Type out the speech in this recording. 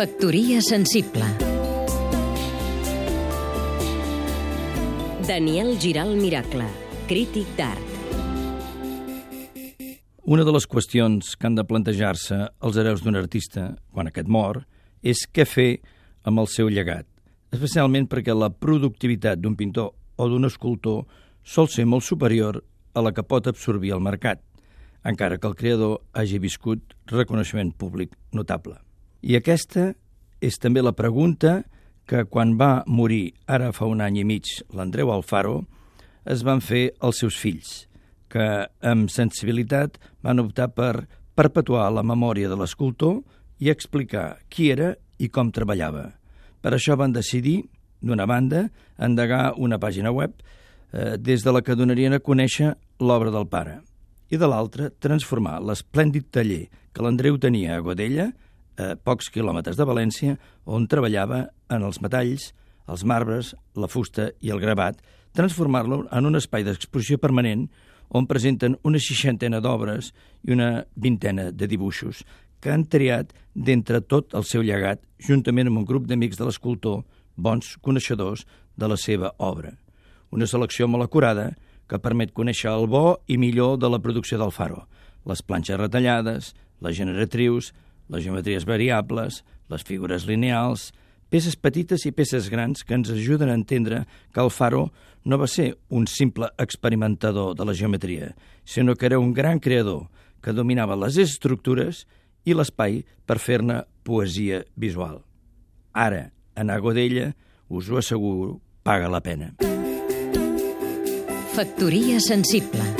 Factoria sensible Daniel Giral Miracle, crític d'art Una de les qüestions que han de plantejar-se els hereus d'un artista, quan aquest mor, és què fer amb el seu llegat, especialment perquè la productivitat d'un pintor o d'un escultor sol ser molt superior a la que pot absorbir el mercat, encara que el creador hagi viscut reconeixement públic notable. I aquesta és també la pregunta que quan va morir ara fa un any i mig l'Andreu Alfaro es van fer els seus fills, que amb sensibilitat van optar per perpetuar la memòria de l'escultor i explicar qui era i com treballava. Per això van decidir, d'una banda, endegar una pàgina web eh, des de la que donarien a conèixer l'obra del pare, i de l'altra, transformar l'esplèndid taller que l'Andreu tenia a Godella, a pocs quilòmetres de València, on treballava en els metalls, els marbres, la fusta i el gravat, transformar-lo en un espai d'exposició permanent on presenten una seixantena d'obres i una vintena de dibuixos que han triat d'entre tot el seu llegat, juntament amb un grup d'amics de l'escultor, bons coneixedors de la seva obra. Una selecció molt acurada que permet conèixer el bo i millor de la producció del faro, les planxes retallades, les generatrius, les geometries variables, les figures lineals, peces petites i peces grans que ens ajuden a entendre que el faro no va ser un simple experimentador de la geometria, sinó que era un gran creador que dominava les estructures i l'espai per fer-ne poesia visual. Ara, anar a Godella, us ho asseguro, paga la pena. Factoria sensible